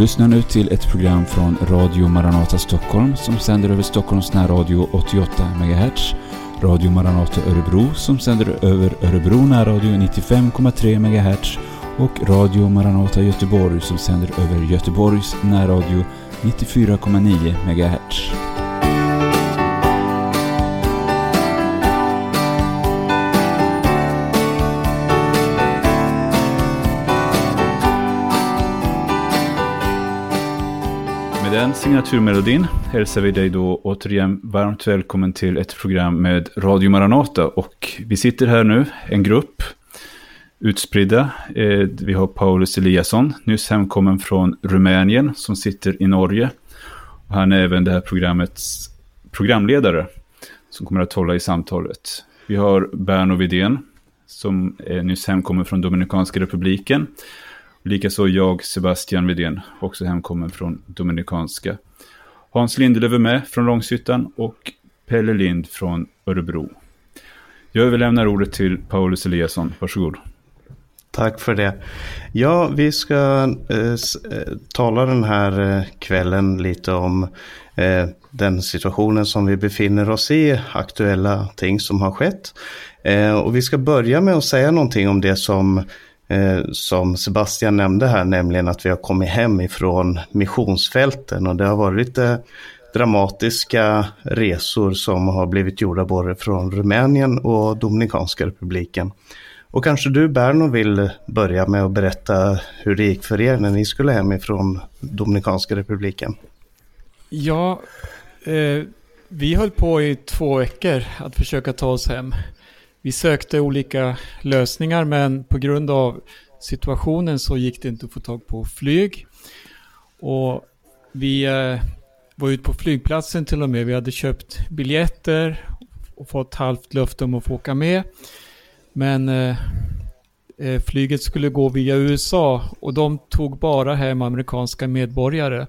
lyssnar nu till ett program från Radio Maranata Stockholm som sänder över Stockholms närradio 88 MHz, Radio Maranata Örebro som sänder över Örebro närradio 95,3 MHz och Radio Maranata Göteborg som sänder över Göteborgs närradio 94,9 MHz. Den signaturmelodin hälsar vi dig då återigen varmt välkommen till ett program med Radio Maranata. Och vi sitter här nu, en grupp utspridda. Eh, vi har Paulus Eliasson, nyss hemkommen från Rumänien, som sitter i Norge. Och han är även det här programmets programledare, som kommer att hålla i samtalet. Vi har Berno Vidén, som är nyss hemkommen från Dominikanska republiken. Likaså jag, Sebastian Vidén, också hemkommen från Dominikanska. Hans Lindelöf är med från Långshyttan och Pelle Lind från Örebro. Jag överlämnar ordet till Paulus Eliasson. Varsågod. Tack för det. Ja, vi ska eh, eh, tala den här eh, kvällen lite om eh, den situationen som vi befinner oss i, aktuella ting som har skett. Eh, och vi ska börja med att säga någonting om det som, Eh, som Sebastian nämnde här, nämligen att vi har kommit hem ifrån missionsfälten och det har varit lite dramatiska resor som har blivit gjorda både från Rumänien och Dominikanska republiken. Och kanske du Berno vill börja med att berätta hur det gick för er när ni skulle hem ifrån Dominikanska republiken. Ja, eh, vi höll på i två veckor att försöka ta oss hem. Vi sökte olika lösningar men på grund av situationen så gick det inte att få tag på flyg. Och vi eh, var ute på flygplatsen till och med. Vi hade köpt biljetter och fått halvt löfte om att få åka med. Men eh, eh, flyget skulle gå via USA och de tog bara hem amerikanska medborgare.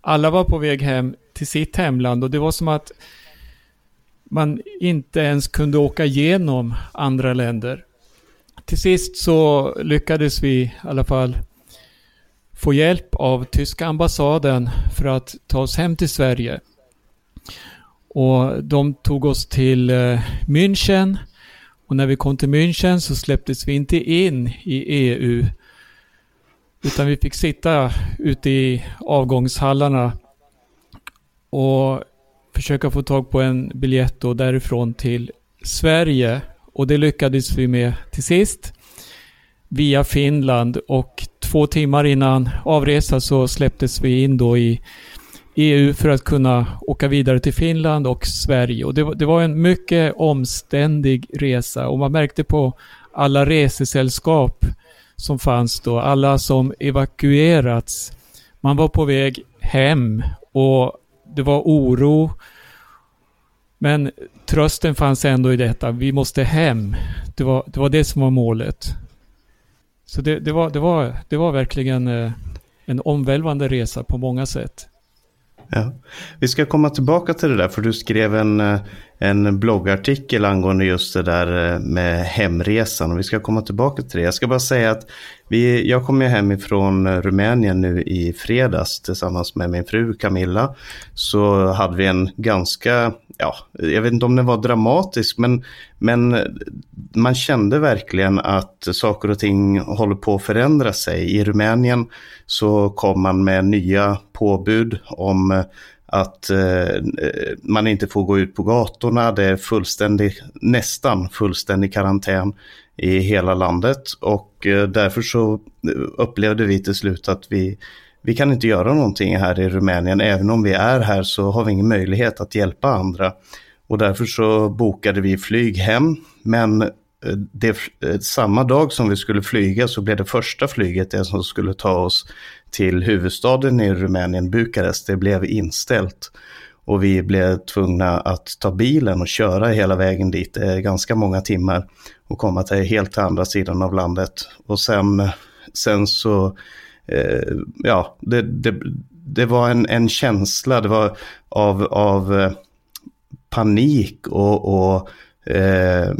Alla var på väg hem till sitt hemland och det var som att man inte ens kunde åka igenom andra länder. Till sist så lyckades vi i alla fall få hjälp av tyska ambassaden för att ta oss hem till Sverige. Och de tog oss till eh, München och när vi kom till München så släpptes vi inte in i EU. Utan vi fick sitta ute i avgångshallarna och försöka få tag på en biljett då därifrån till Sverige. Och det lyckades vi med till sist. Via Finland och två timmar innan avresa så släpptes vi in då i EU för att kunna åka vidare till Finland och Sverige. Och det, var, det var en mycket omständig resa och man märkte på alla resesällskap som fanns då, alla som evakuerats. Man var på väg hem och det var oro. Men trösten fanns ändå i detta. Vi måste hem. Det var det, var det som var målet. Så det, det, var, det, var, det var verkligen eh, en omvälvande resa på många sätt. Ja. Vi ska komma tillbaka till det där, för du skrev en, eh, en bloggartikel angående just det där eh, med hemresan. Och vi ska komma tillbaka till det. Jag ska bara säga att vi, jag kom ju hem ifrån eh, Rumänien nu i fredags tillsammans med min fru Camilla. Så hade vi en ganska, ja, jag vet inte om den var dramatisk, men, men eh, man kände verkligen att saker och ting håller på att förändra sig. I Rumänien så kom man med nya påbud om eh, att eh, man inte får gå ut på gatorna. Det är fullständig, nästan fullständig karantän i hela landet och eh, därför så eh, upplevde vi till slut att vi, vi kan inte göra någonting här i Rumänien. Även om vi är här så har vi ingen möjlighet att hjälpa andra. Och därför så bokade vi flyg hem. Men eh, det, samma dag som vi skulle flyga så blev det första flyget det som skulle ta oss till huvudstaden i Rumänien, Bukarest, det blev inställt. Och vi blev tvungna att ta bilen och köra hela vägen dit, det är ganska många timmar, och komma till helt till andra sidan av landet. Och sen, sen så, eh, ja, det, det, det var en, en känsla det var av, av eh, panik och, och eh,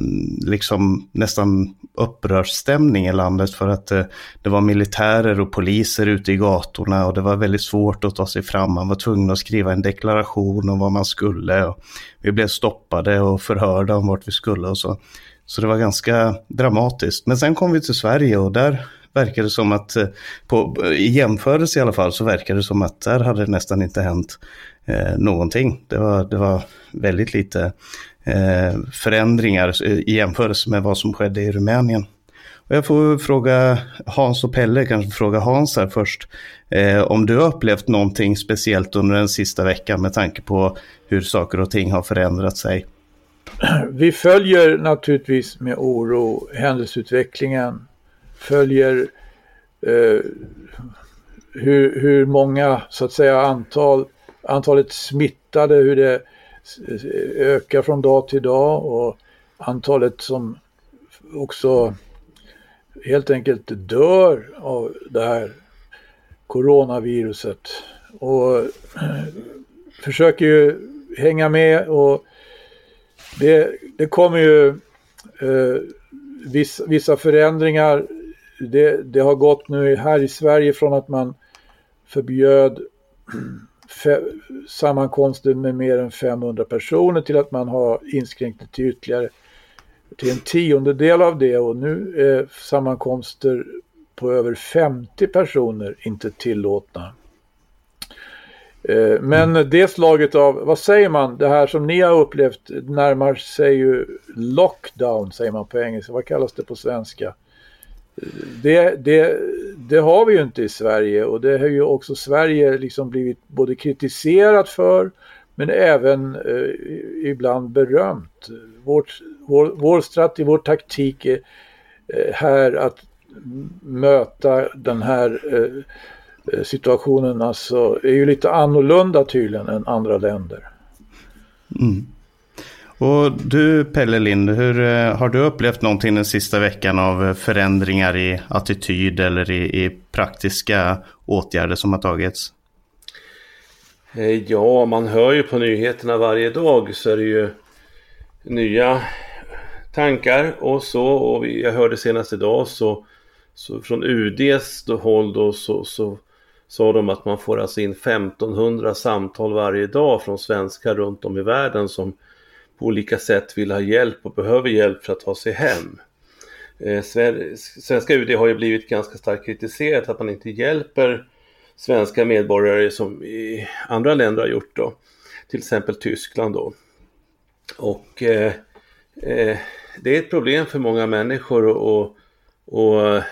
liksom nästan upprörsstämning i landet för att eh, det var militärer och poliser ute i gatorna och det var väldigt svårt att ta sig fram. Man var tvungen att skriva en deklaration om vad man skulle. Och vi blev stoppade och förhörda om vart vi skulle och så. Så det var ganska dramatiskt. Men sen kom vi till Sverige och där verkar det som att, eh, på, i jämförelse i alla fall, så verkar det som att där hade det nästan inte hänt eh, någonting. Det var, det var väldigt lite Eh, förändringar i jämförelse med vad som skedde i Rumänien. Och jag får fråga Hans och Pelle, kanske fråga Hans här först. Eh, om du har upplevt någonting speciellt under den sista veckan med tanke på hur saker och ting har förändrat sig? Vi följer naturligtvis med oro händelseutvecklingen följer eh, hur, hur många, så att säga, antal, antalet smittade, hur det ökar från dag till dag och antalet som också helt enkelt dör av det här coronaviruset. Och försöker ju hänga med och det, det kommer ju eh, vissa, vissa förändringar det, det har gått nu här i Sverige från att man förbjöd sammankomster med mer än 500 personer till att man har inskränkt det till ytterligare till en tiondel av det och nu är sammankomster på över 50 personer inte tillåtna. Eh, men mm. det slaget av, vad säger man, det här som ni har upplevt närmar sig ju lockdown säger man på engelska, vad kallas det på svenska? Det, det, det har vi ju inte i Sverige och det har ju också Sverige liksom blivit både kritiserat för men även eh, ibland berömt. Vårt, vår, vår strategi, vår taktik är eh, här att möta den här eh, situationen alltså är ju lite annorlunda tydligen än andra länder. Mm. Och du Pelle Lind, hur eh, har du upplevt någonting den sista veckan av eh, förändringar i attityd eller i, i praktiska åtgärder som har tagits? Eh, ja, man hör ju på nyheterna varje dag så är det ju nya tankar och så. Och jag hörde senast idag så, så från UDs då håll då så, så sa de att man får alltså in 1500 samtal varje dag från svenskar runt om i världen som på olika sätt vill ha hjälp och behöver hjälp för att ta sig hem. Eh, svenska UD har ju blivit ganska starkt kritiserat att man inte hjälper svenska medborgare som i andra länder har gjort då. Till exempel Tyskland då. Och eh, eh, det är ett problem för många människor och, och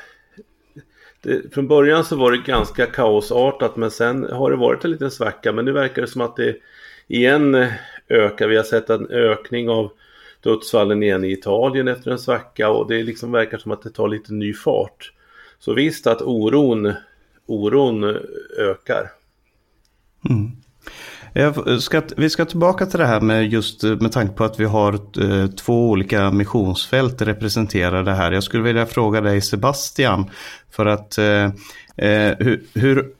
det, från början så var det ganska kaosartat men sen har det varit en liten svacka men nu verkar det som att det igen ökar. Vi har sett en ökning av dödsfallen igen i Italien efter en svacka och det liksom verkar som att det tar lite ny fart. Så visst att oron, oron ökar. Mm. Ska, vi ska tillbaka till det här med just med tanke på att vi har eh, två olika missionsfält representerade här. Jag skulle vilja fråga dig Sebastian, för att eh, eh hur, hur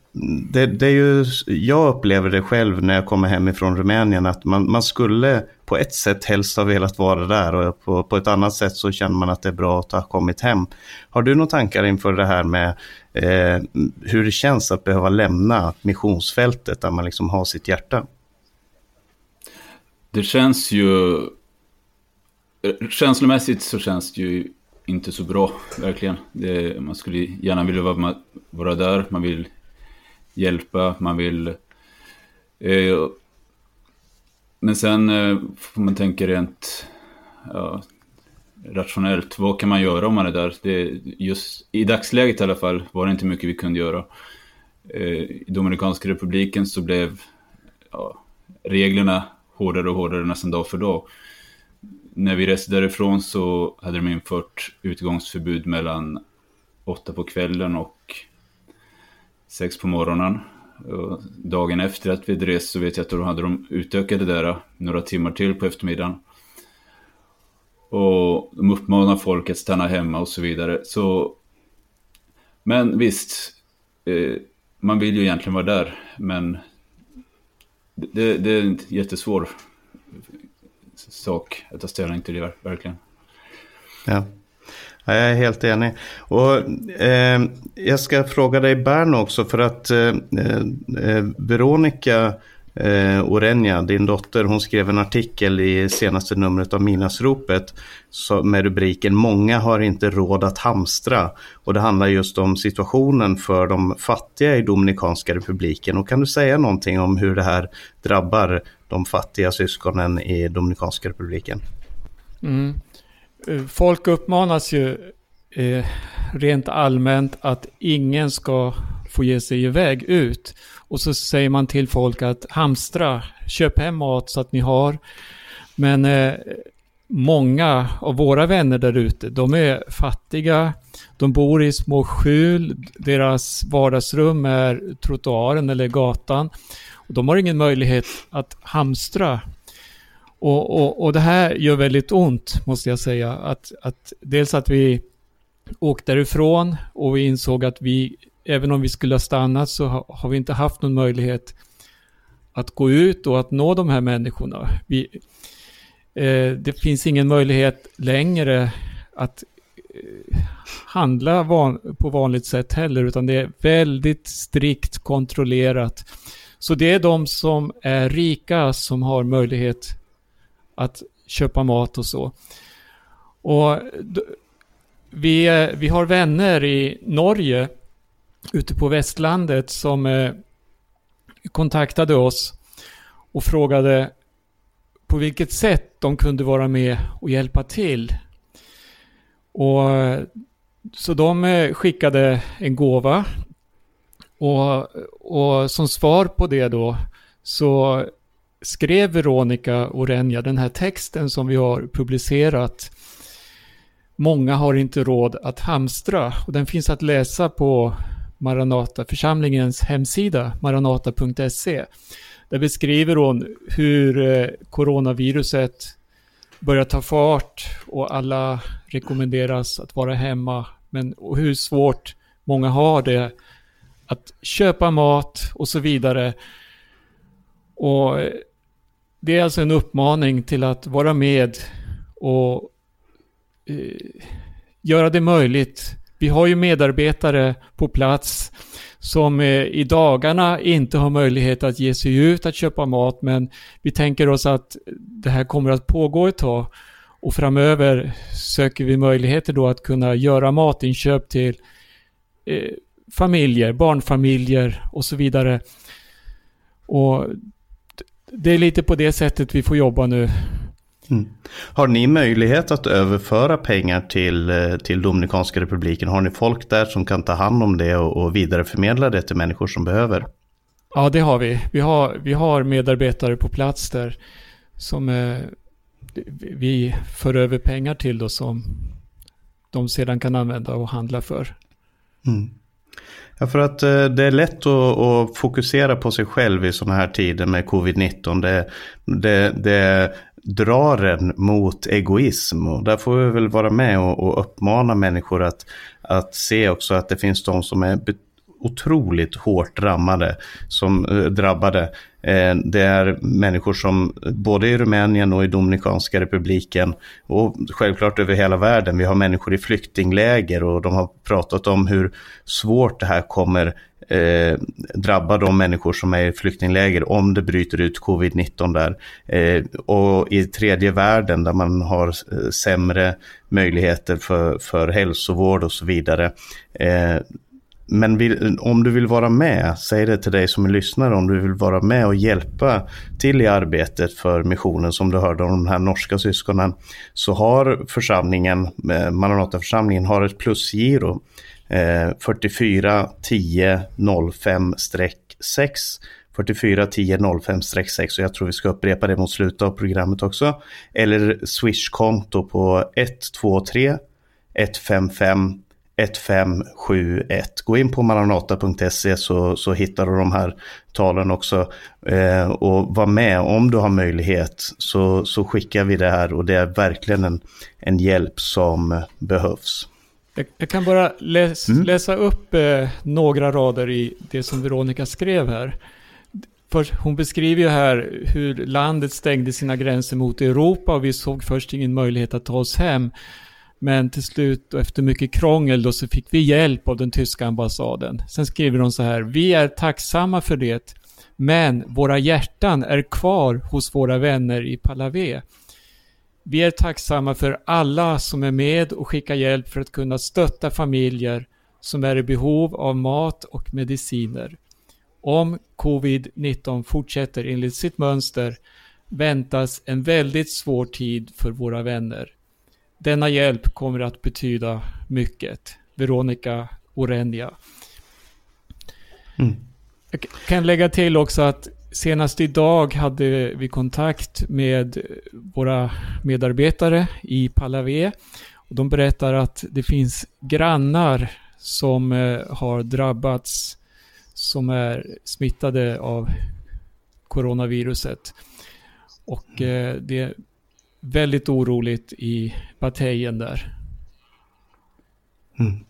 det, det, är ju, jag upplever det själv när jag kommer hem ifrån Rumänien att man, man skulle på ett sätt helst ha velat vara där och på, på ett annat sätt så känner man att det är bra att ha kommit hem. Har du några tankar inför det här med eh, hur det känns att behöva lämna missionsfältet där man liksom har sitt hjärta? Det känns ju... Eh, känslomässigt så känns det ju inte så bra, verkligen. Det, man skulle gärna vilja vara, vara där, man vill hjälpa, man vill... Eh, men sen eh, får man tänka rent ja, rationellt. Vad kan man göra om man är där? Det, just I dagsläget i alla fall var det inte mycket vi kunde göra. Eh, I Dominikanska republiken så blev ja, reglerna hårdare och hårdare nästan dag för dag. När vi reste därifrån så hade de infört utgångsförbud mellan åtta på kvällen och sex på morgonen. Och dagen efter att vi hade rest så vet jag att då hade de utökat det där eh, några timmar till på eftermiddagen. Och de uppmanar folk att stanna hemma och så vidare. Så, men visst, eh, man vill ju egentligen vara där, men det, det är en jättesvår sak att ta ställning till det verkligen. Ja. Ja, jag är helt enig. Och, eh, jag ska fråga dig Bern också för att eh, eh, Veronica eh, Orenja, din dotter, hon skrev en artikel i senaste numret av Minasropet med rubriken Många har inte råd att hamstra. Och det handlar just om situationen för de fattiga i Dominikanska republiken. Och kan du säga någonting om hur det här drabbar de fattiga syskonen i Dominikanska republiken? Mm. Eh, folk uppmanas ju eh, rent allmänt att ingen ska få ge sig iväg ut. Och så säger man till folk att hamstra, köp hem mat så att ni har. Men eh, många av våra vänner där ute, de är fattiga, de bor i små skjul, deras vardagsrum är trottoaren eller gatan. Och de har ingen möjlighet att hamstra. Och, och, och det här gör väldigt ont, måste jag säga. Att, att dels att vi åkte därifrån och vi insåg att vi även om vi skulle ha stannat så har vi inte haft någon möjlighet att gå ut och att nå de här människorna. Vi, eh, det finns ingen möjlighet längre att eh, handla van, på vanligt sätt heller, utan det är väldigt strikt kontrollerat. Så det är de som är rika som har möjlighet att köpa mat och så. Och vi, vi har vänner i Norge ute på västlandet som eh, kontaktade oss och frågade på vilket sätt de kunde vara med och hjälpa till. Och, så de eh, skickade en gåva och, och som svar på det då så skrev Veronica Orenja den här texten som vi har publicerat. Många har inte råd att hamstra och den finns att läsa på Maranataförsamlingens hemsida, maranata.se. Där beskriver hon hur eh, coronaviruset börjar ta fart och alla rekommenderas att vara hemma. Men och hur svårt många har det att köpa mat och så vidare. Och eh, det är alltså en uppmaning till att vara med och eh, göra det möjligt vi har ju medarbetare på plats som eh, i dagarna inte har möjlighet att ge sig ut att köpa mat men vi tänker oss att det här kommer att pågå ett tag och framöver söker vi möjligheter då att kunna göra matinköp till eh, familjer, barnfamiljer och så vidare. Och det är lite på det sättet vi får jobba nu Mm. Har ni möjlighet att överföra pengar till, eh, till Dominikanska republiken? Har ni folk där som kan ta hand om det och, och vidareförmedla det till människor som behöver? Ja, det har vi. Vi har, vi har medarbetare på plats där som eh, vi för över pengar till då som de sedan kan använda och handla för. Mm. Ja, för att eh, det är lätt att, att, fokusera på sig själv i sådana här tider med covid-19. Det, det, det drar en mot egoism. Och där får vi väl vara med och, och uppmana människor att, att se också att det finns de som är otroligt hårt eh, drabbade. Som, drabbade. Eh, det är människor som både i Rumänien och i Dominikanska republiken och självklart över hela världen. Vi har människor i flyktingläger och de har pratat om hur svårt det här kommer eh, drabba de människor som är i flyktingläger om det bryter ut covid-19 där. Eh, och i tredje världen där man har eh, sämre möjligheter för, för hälsovård och så vidare. Eh, men vill, om du vill vara med, säg det till dig som är lyssnare, om du vill vara med och hjälpa till i arbetet för missionen som du hörde om de här norska syskonen, så har församlingen, eh, Maranataförsamlingen, har ett plusgiro eh, 44 10 05 6 44 10 05 6 och jag tror vi ska upprepa det mot slutet av programmet också. Eller Swish-konto på 123 155 1571. Gå in på maranata.se så, så hittar du de här talen också. Eh, och var med om du har möjlighet så, så skickar vi det här och det är verkligen en, en hjälp som behövs. Jag, jag kan bara läs, mm. läsa upp eh, några rader i det som Veronica skrev här. För hon beskriver ju här hur landet stängde sina gränser mot Europa och vi såg först ingen möjlighet att ta oss hem. Men till slut och efter mycket krångel då så fick vi hjälp av den tyska ambassaden. Sen skriver hon så här, vi är tacksamma för det, men våra hjärtan är kvar hos våra vänner i Palave. Vi är tacksamma för alla som är med och skickar hjälp för att kunna stötta familjer som är i behov av mat och mediciner. Om covid-19 fortsätter enligt sitt mönster väntas en väldigt svår tid för våra vänner. Denna hjälp kommer att betyda mycket. Veronica Orenja. Mm. Jag kan lägga till också att senast idag hade vi kontakt med våra medarbetare i Palavé. de berättar att det finns grannar som eh, har drabbats, som är smittade av coronaviruset. Och eh, det väldigt oroligt i Batejen där. Mm.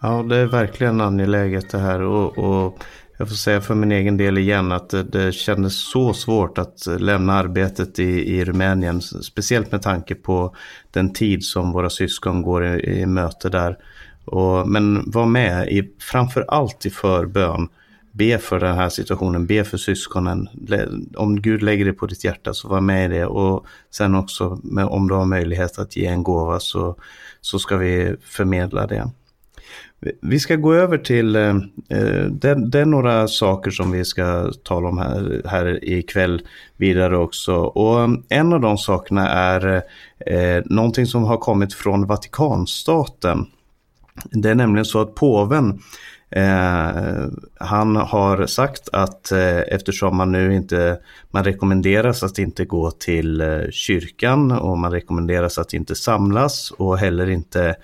Ja, det är verkligen angeläget det här och, och jag får säga för min egen del igen att det, det kändes så svårt att lämna arbetet i, i Rumänien. Speciellt med tanke på den tid som våra syskon går i, i möte där. Och, men var med i framför allt i förbön. Be för den här situationen, be för syskonen. Om Gud lägger det på ditt hjärta så var med i det. Och sen också med, om du har möjlighet att ge en gåva så, så ska vi förmedla det. Vi ska gå över till, eh, eh, det, det, är några saker som vi ska tala om här, här ikväll vidare också. Och eh, en av de sakerna är eh, någonting som har kommit från Vatikanstaten. Det är nämligen så att påven Eh, han har sagt att eh, eftersom man nu inte, man rekommenderas att inte gå till eh, kyrkan och man rekommenderas att inte samlas och heller inte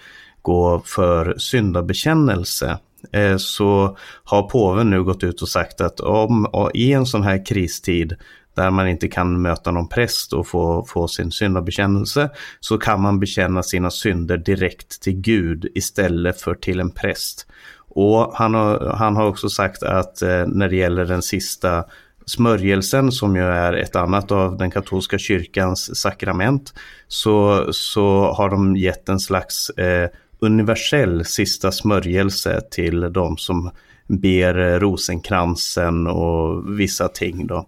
gå för syndabekännelse eh, så har påven nu gått ut och sagt att om i en sån här kristid där man inte kan möta någon präst och få, få sin syndabekännelse så kan man bekänna sina synder direkt till Gud istället för till en präst. Och han har, han har också sagt att eh, när det gäller den sista smörjelsen som ju är ett annat av den katolska kyrkans sakrament så, så har de gett en slags eh, universell sista smörjelse till de som ber eh, rosenkransen och vissa ting då.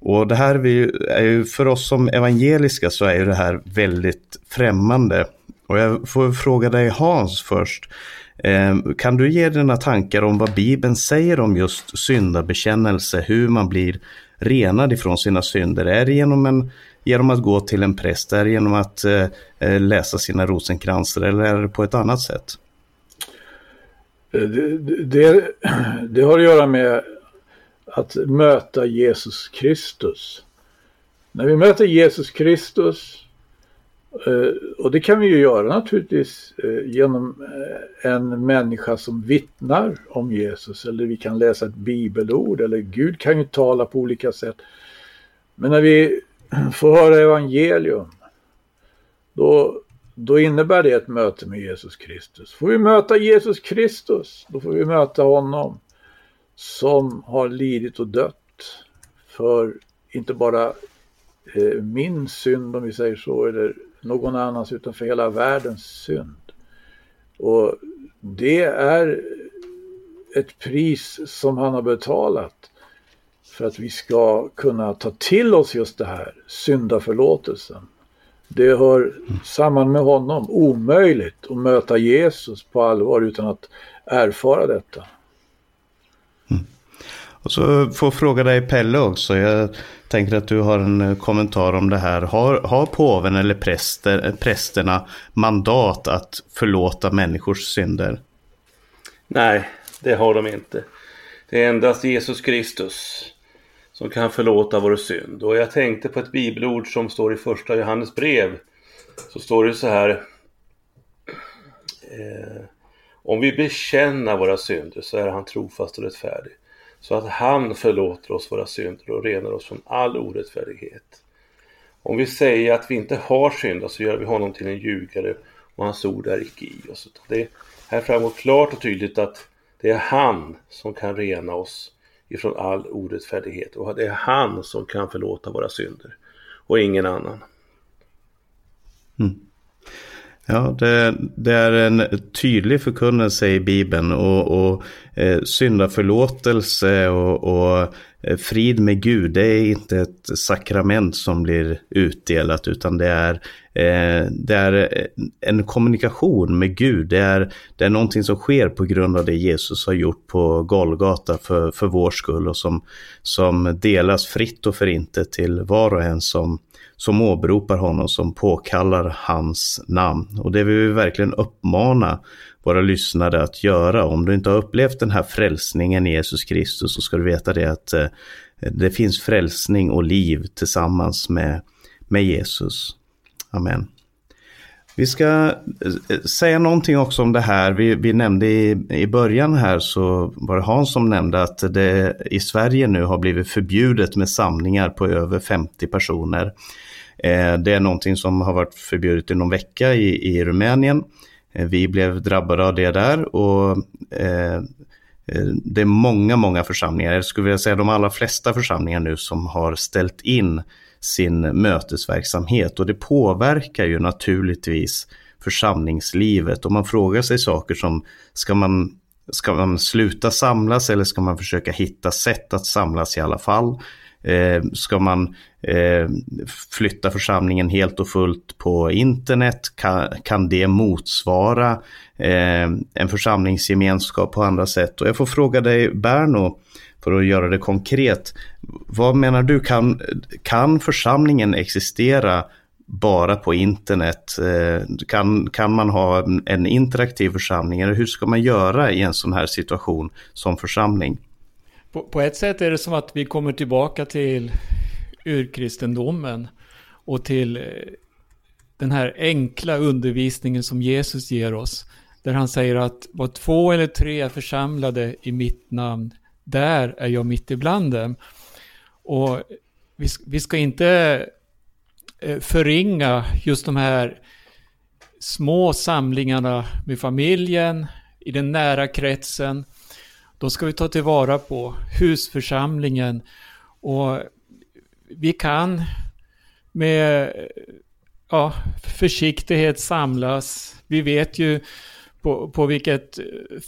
Och det här är ju, för oss som evangeliska så är ju det här väldigt främmande. Och jag får fråga dig Hans först. Ehm, kan du ge dina tankar om vad Bibeln säger om just syndabekännelse, hur man blir renad ifrån sina synder? Är det genom en genom att gå till en präst? Är det genom att eh, eh, läsa sina rosenkranser eller är det på ett annat sätt? Eh, det, det, det har att göra med att möta Jesus Kristus. När vi möter Jesus Kristus, Eh, och det kan vi ju göra naturligtvis eh, genom eh, en människa som vittnar om Jesus, eller vi kan läsa ett bibelord, eller Gud kan ju tala på olika sätt. Men när vi får höra evangelium, då, då innebär det ett möte med Jesus Kristus. Får vi möta Jesus Kristus, då får vi möta honom som har lidit och dött för inte bara min synd om vi säger så, eller någon annans, utan för hela världens synd. Och det är ett pris som han har betalat för att vi ska kunna ta till oss just det här, syndaförlåtelsen. Det hör samman med honom, omöjligt att möta Jesus på allvar utan att erfara detta. Och så får jag fråga dig Pelle också. Jag tänker att du har en eh, kommentar om det här. Har, har påven eller präster, eh, prästerna mandat att förlåta människors synder? Nej, det har de inte. Det är endast Jesus Kristus som kan förlåta vår synd. Och jag tänkte på ett bibelord som står i första Johannes brev. Så står det så här. Eh, om vi bekänner våra synder så är han trofast och rättfärdig. Så att han förlåter oss våra synder och renar oss från all orättfärdighet. Om vi säger att vi inte har syndat så gör vi honom till en ljugare och hans ord är icke i oss. Det här framgår klart och tydligt att det är han som kan rena oss ifrån all orättfärdighet och det är han som kan förlåta våra synder och ingen annan. Mm. Ja, det, det, är en tydlig förkunnelse i Bibeln och, och eh, syndaförlåtelse och, och Eh, frid med Gud, det är inte ett sakrament som blir utdelat utan det är, eh, det är eh, en kommunikation med Gud. Det är, det är någonting som sker på grund av det Jesus har gjort på Golgata för, för vår skull och som, som delas fritt och förintet till var och en som som åberopar honom, som påkallar hans namn. Och det vill vi verkligen uppmana våra lyssnare att göra. Om du inte har upplevt den här frälsningen i Jesus Kristus så ska du veta det att eh, det finns frälsning och liv tillsammans med, med Jesus. Amen. Vi ska eh, eh, säga någonting också om det här. Vi, vi nämnde i, i början här så var det Hans som nämnde att det i Sverige nu har blivit förbjudet med samlingar på över 50 personer. Eh, det är någonting som har varit förbjudet i någon vecka i, i Rumänien. Eh, vi blev drabbade av det där och eh, eh, det är många, många församlingar, jag skulle vilja säga de allra flesta församlingar nu som har ställt in sin mötesverksamhet. Och det påverkar ju naturligtvis församlingslivet. Och man frågar sig saker som ska man, ska man sluta samlas eller ska man försöka hitta sätt att samlas i alla fall? Eh, ska man eh, flytta församlingen helt och fullt på internet? Kan, kan det motsvara eh, en församlingsgemenskap på andra sätt? Och jag får fråga dig Berno, för att göra det konkret. Vad menar du, kan, kan församlingen existera bara på internet? Eh, kan, kan man ha en interaktiv församling eller hur ska man göra i en sån här situation som församling? På, på, ett sätt är det som att vi kommer tillbaka till urkristendomen och till eh, den här enkla undervisningen som Jesus ger oss. Där han säger att vad två eller tre är församlade i mitt namn, där är jag mitt ibland dem. Och vi, vi ska inte eh, förringa just de här små samlingarna med familjen, i den nära kretsen, då ska vi ta tillvara på husförsamlingen och vi kan med ja, försiktighet samlas. Vi vet ju på, på vilket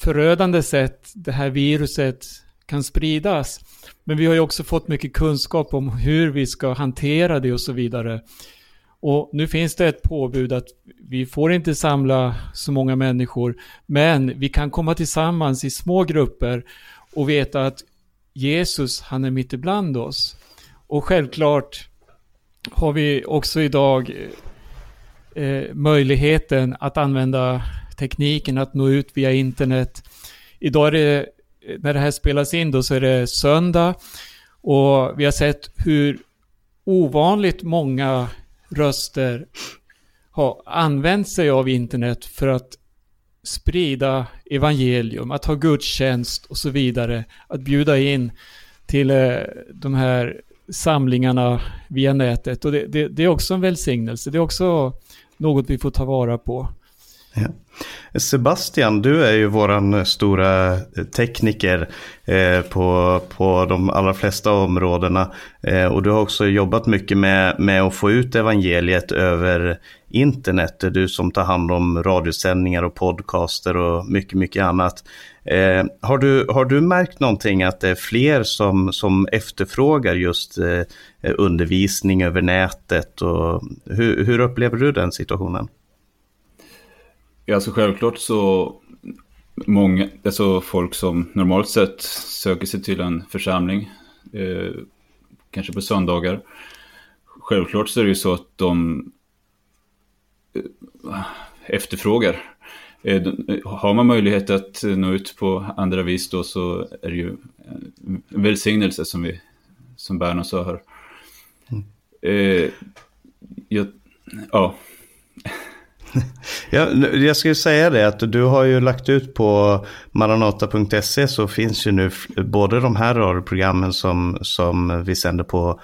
förödande sätt det här viruset kan spridas. Men vi har ju också fått mycket kunskap om hur vi ska hantera det och så vidare. Och nu finns det ett påbud att vi får inte samla så många människor, men vi kan komma tillsammans i små grupper och veta att Jesus, han är mitt ibland oss. Och självklart har vi också idag eh, möjligheten att använda tekniken att nå ut via internet. Idag är det, när det här spelas in då, så är det söndag och vi har sett hur ovanligt många röster har använt sig av internet för att sprida evangelium, att ha gudstjänst och så vidare. Att bjuda in till eh, de här samlingarna via nätet. Och det, det, det, är också en välsignelse. Det är också något vi får ta vara på. Ja. Sebastian, du är ju våran stora tekniker eh, på, på de allra flesta områdena. Eh, och du har också jobbat mycket med, med att få ut evangeliet över internet. Det är Du som tar hand om radiosändningar och podcaster och mycket, mycket annat. Eh, har, du, har du märkt någonting att det är fler som, som efterfrågar just eh, undervisning över nätet? Och hur, hur upplever du den situationen? Ja, alltså självklart så många, alltså folk som normalt sett söker sig till en församling, eh, kanske på söndagar. Självklart så är det ju så att de eh, efterfrågar. Eh, har man möjlighet att nå ut på andra vis då så är det ju en välsignelse som, vi, som Berno sa här. Mm. Eh, jag, ja. Ja, jag skulle säga det att du har ju lagt ut på maranata.se så finns ju nu både de här radioprogrammen som, som vi sänder på,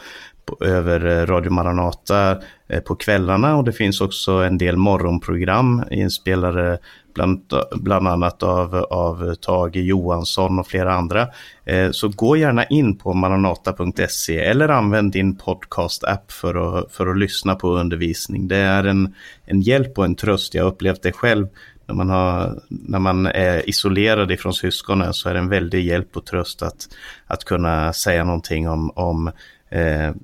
över eh, Radio Maranata eh, på kvällarna och det finns också en del morgonprogram inspelade bland, bland annat av, av Tage Johansson och flera andra. Eh, så gå gärna in på maranata.se eller använd din podcast-app för att, för att lyssna på undervisning. Det är en, en hjälp och en tröst. Jag har upplevt det själv när man, har, när man är isolerad ifrån syskonen så är det en väldig hjälp och tröst att, att kunna säga någonting om, om eh, eh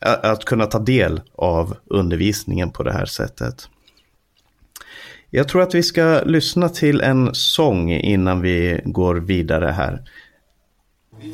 att kunna ta del av undervisningen på det här sättet. Jag tror att vi ska lyssna till en sång innan vi går vidare här. Du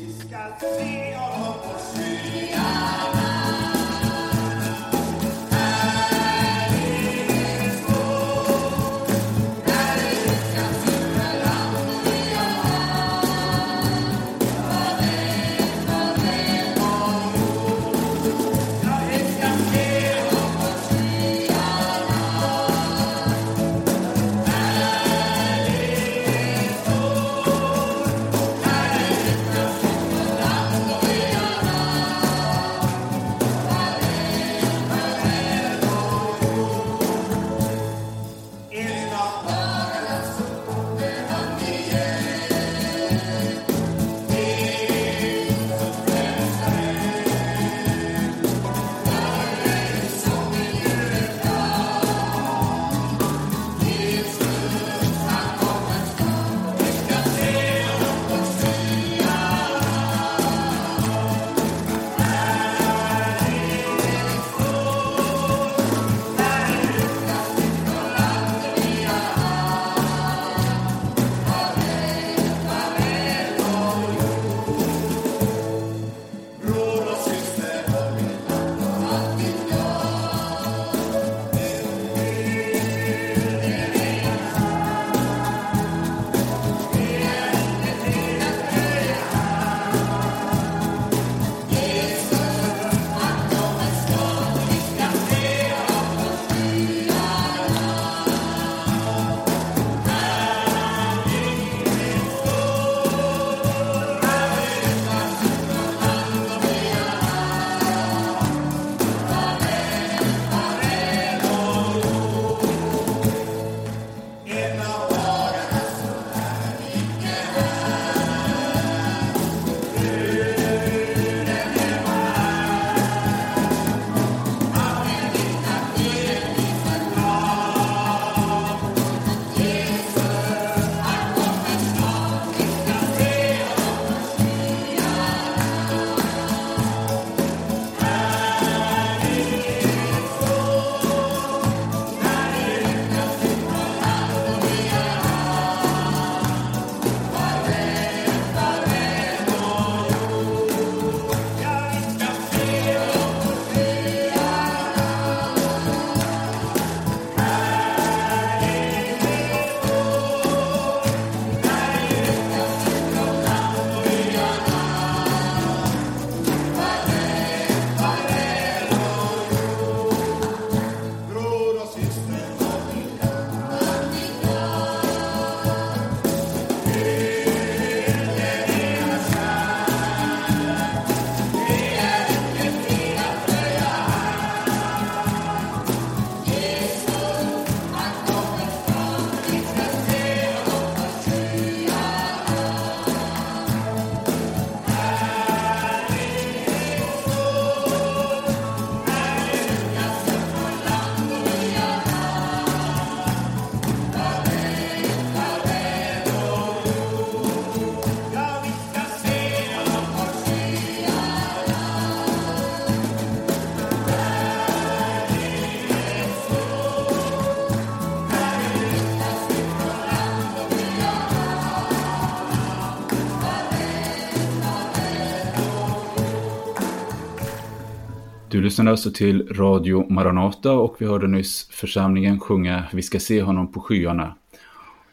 lyssnar alltså till Radio Maranata och vi hörde nyss församlingen sjunga Vi ska se honom på skyarna.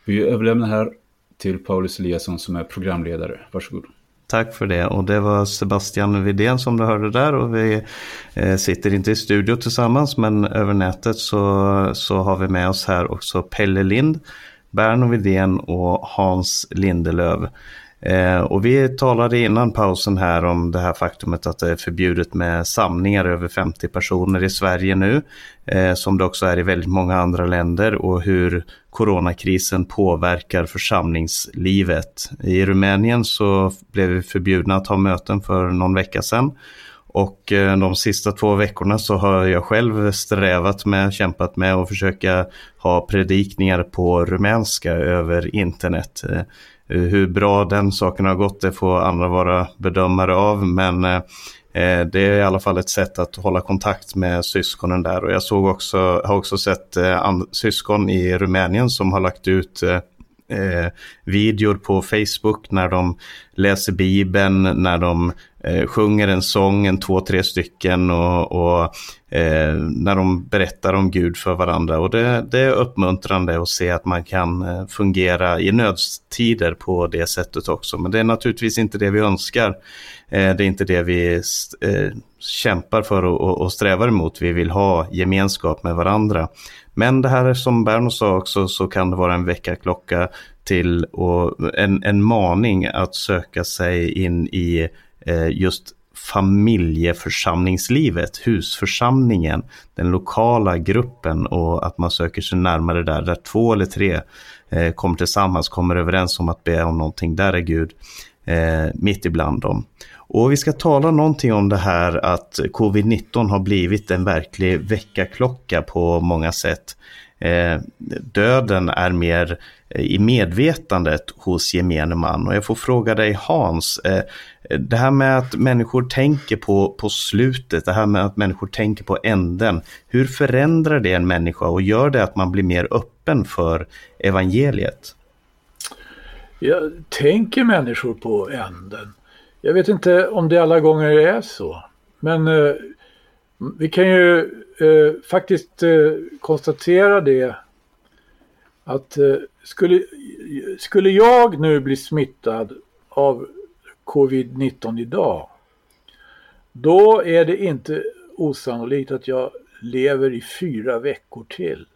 Vi överlämnar här till Paulus Eliasson som är programledare. Varsågod. Tack för det och det var Sebastian Widén som du hörde där och vi eh, sitter inte i studio tillsammans men över nätet så, så har vi med oss här också Pelle Lind, Berno Widén och Hans Lindelöv. Eh, och vi talade innan pausen här om det här faktumet att det är förbjudet med samlingar över 50 personer i Sverige nu. Eh, som det också är i väldigt många andra länder och hur coronakrisen påverkar församlingslivet. I Rumänien så blev vi förbjudna att ha möten för någon vecka sedan. Och eh, de sista två veckorna så har jag själv strävat med, kämpat med att försöka ha predikningar på rumänska över internet. Eh, Eh, hur bra den saken har gått det får andra vara bedömare av. Men eh, eh, det är i alla fall ett sätt att hålla kontakt med syskonen där. Och jag såg också, har också sett syskon i Rumänien som har lagt ut videor på Facebook när de läser Bibeln, när de eh, sjunger en sång, en två, tre stycken och, och eh, när de berättar om Gud för varandra. Och det, det, är uppmuntrande att se att man kan eh, fungera i nödstider på det sättet också. Men det är naturligtvis inte det vi önskar. Eh, det är inte det vi eh, kämpar för och, och strävar emot. Vi vill ha gemenskap med varandra. Men det här som Berno sa också så kan det vara en väckarklocka till och en, en maning att söka sig in i Eh, just familjeförsamlingslivet, husförsamlingen, den lokala gruppen och att man söker sig närmare där, där två eller tre eh, kommer tillsammans, kommer överens om att be om någonting. Där är Gud eh, mitt ibland dem. Och vi ska tala någonting om det här att covid-19 har blivit en verklig väckarklocka på många sätt. Eh, döden är mer Eh, i medvetandet hos gemene man. Och jag får fråga dig Hans, eh, det här med att människor tänker på, på slutet, det här med att människor tänker på änden. Hur förändrar det en människa och gör det att man blir mer öppen för evangeliet? Jag tänker människor på änden? Jag vet inte om det alla gånger är så. Men eh, vi kan ju eh, faktiskt eh, konstatera det att eh, skulle, skulle jag nu bli smittad av covid-19 idag då är det inte osannolikt att jag lever i fyra veckor till.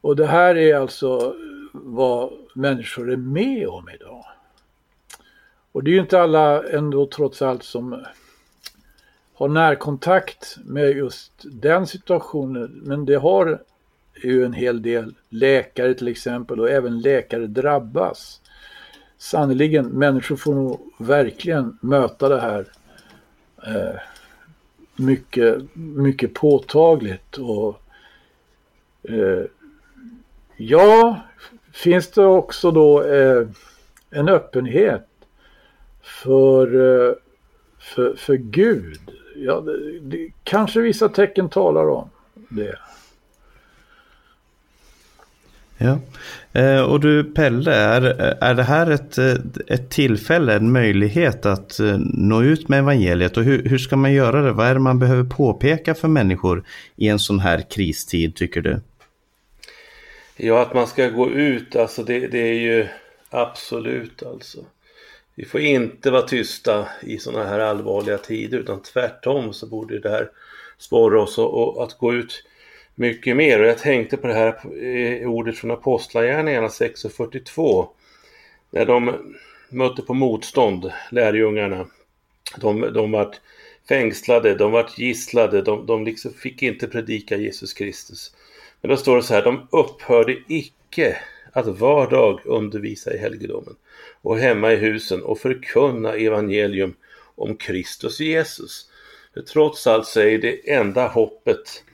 Och det här är alltså vad människor är med om idag. Och det är ju inte alla ändå trots allt som har närkontakt med just den situationen. Men det har ju en hel del läkare till exempel och även läkare drabbas. Sannerligen, människor får nog verkligen möta det här eh, mycket, mycket påtagligt. Och, eh, ja, finns det också då eh, en öppenhet för, eh, för, för Gud ja, det, det, kanske vissa tecken talar om det. Ja, eh, och du Pelle, är, är det här ett, ett tillfälle, en möjlighet att eh, nå ut med evangeliet och hur, hur ska man göra det? Vad är det man behöver påpeka för människor i en sån här kristid tycker du? Ja, att man ska gå ut, alltså det, det är ju absolut alltså. Vi får inte vara tysta i sådana här allvarliga tider utan tvärtom så borde det här sporra oss att gå ut mycket mer. Och jag tänkte på det här eh, ordet från Apostlagärningarna 6.42 när de mötte på motstånd, lärjungarna. De, de var fängslade, de var gisslade, de, de liksom fick inte predika Jesus Kristus. Men då står det så här, de upphörde icke att var dag undervisa i helgedomen och hemma i husen och förkunna evangelium om Kristus Jesus. För trots allt så är det enda hoppet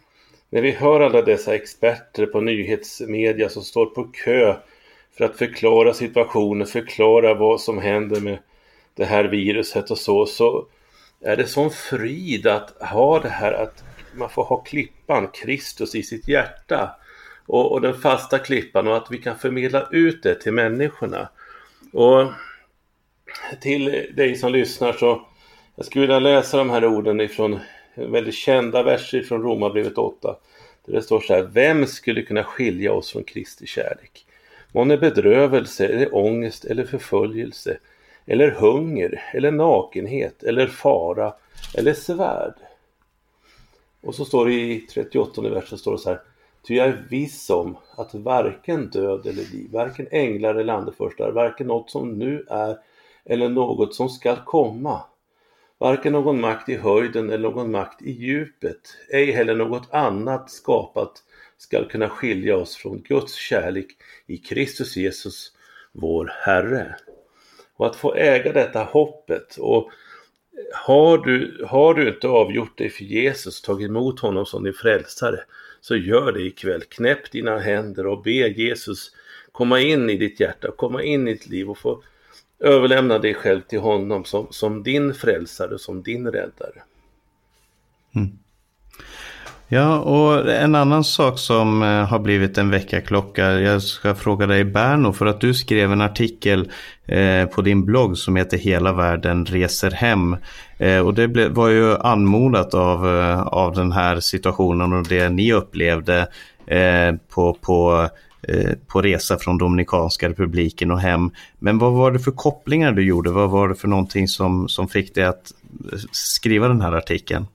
när vi hör alla dessa experter på nyhetsmedia som står på kö för att förklara situationen, förklara vad som händer med det här viruset och så, så är det sån frid att ha det här att man får ha klippan, Kristus, i sitt hjärta och, och den fasta klippan och att vi kan förmedla ut det till människorna. Och till dig som lyssnar så jag skulle vilja läsa de här orden ifrån väldigt kända verser från Romarbrevet 8. Där det står så här, vem skulle kunna skilja oss från Kristi kärlek? Månne bedrövelse eller ångest eller förföljelse eller hunger eller nakenhet eller fara eller svärd. Och så står det i 38 versen står det så här, Ty jag är viss om att varken död eller liv, varken änglar eller andefurstar, varken något som nu är eller något som skall komma, varken någon makt i höjden eller någon makt i djupet, ej heller något annat skapat skall kunna skilja oss från Guds kärlek i Kristus Jesus, vår Herre. Och att få äga detta hoppet och har du, har du inte avgjort dig för Jesus, tagit emot honom som din frälsare, så gör det ikväll. Knäpp dina händer och be Jesus komma in i ditt hjärta, komma in i ditt liv och få överlämna dig själv till honom som, som din frälsare, som din räddare. Mm. Ja, och en annan sak som eh, har blivit en väckarklocka. Jag ska fråga dig Berno, för att du skrev en artikel eh, på din blogg som heter Hela världen reser hem. Eh, och det var ju anmodat av, av den här situationen och det ni upplevde på, på Eh, på resa från Dominikanska republiken och hem. Men vad var det för kopplingar du gjorde? Vad var det för någonting som, som fick dig att eh, skriva den här artikeln?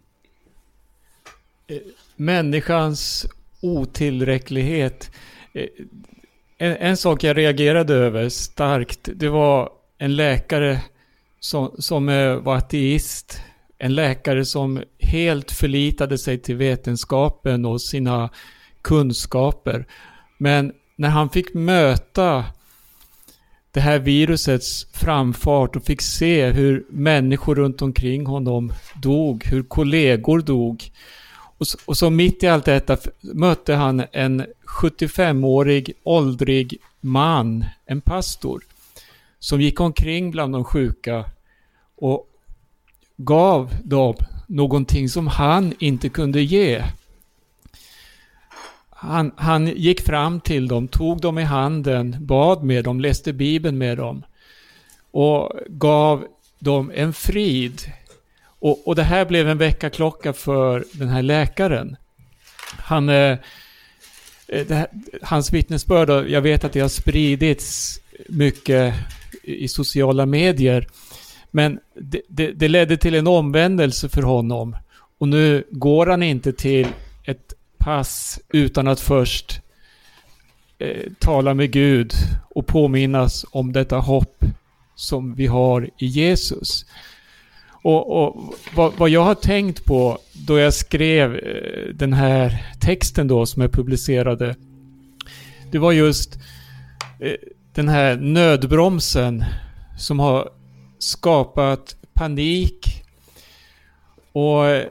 Eh, människans otillräcklighet. En, en, sak jag reagerade över starkt, det var en läkare som, som var ateist. En läkare som helt förlitade sig till vetenskapen och sina kunskaper. Men när han fick möta det här virusets framfart och fick se hur människor runt omkring honom dog, hur kollegor dog, och så, och så mitt i allt detta mötte han en 75-årig åldrig man, en pastor, som gick omkring bland de sjuka och gav dem någonting som han inte kunde ge. Han, han gick fram till dem, tog dem i handen, bad med dem, läste Bibeln med dem och gav dem en frid, och, och det här blev en väckarklocka för den här läkaren. Han, eh, eh här, hans vittnesbörd, jag vet att det har spridits mycket i sociala medier. Men det, det, det, ledde till en omvändelse för honom. Och nu går han inte till ett pass utan att först eh, tala med Gud och påminnas om detta hopp som vi har i Jesus. Och, och vad, vad, jag har tänkt på då jag skrev eh, den här texten då som är publicerade. Det var just eh, den här nödbromsen som har skapat panik och eh,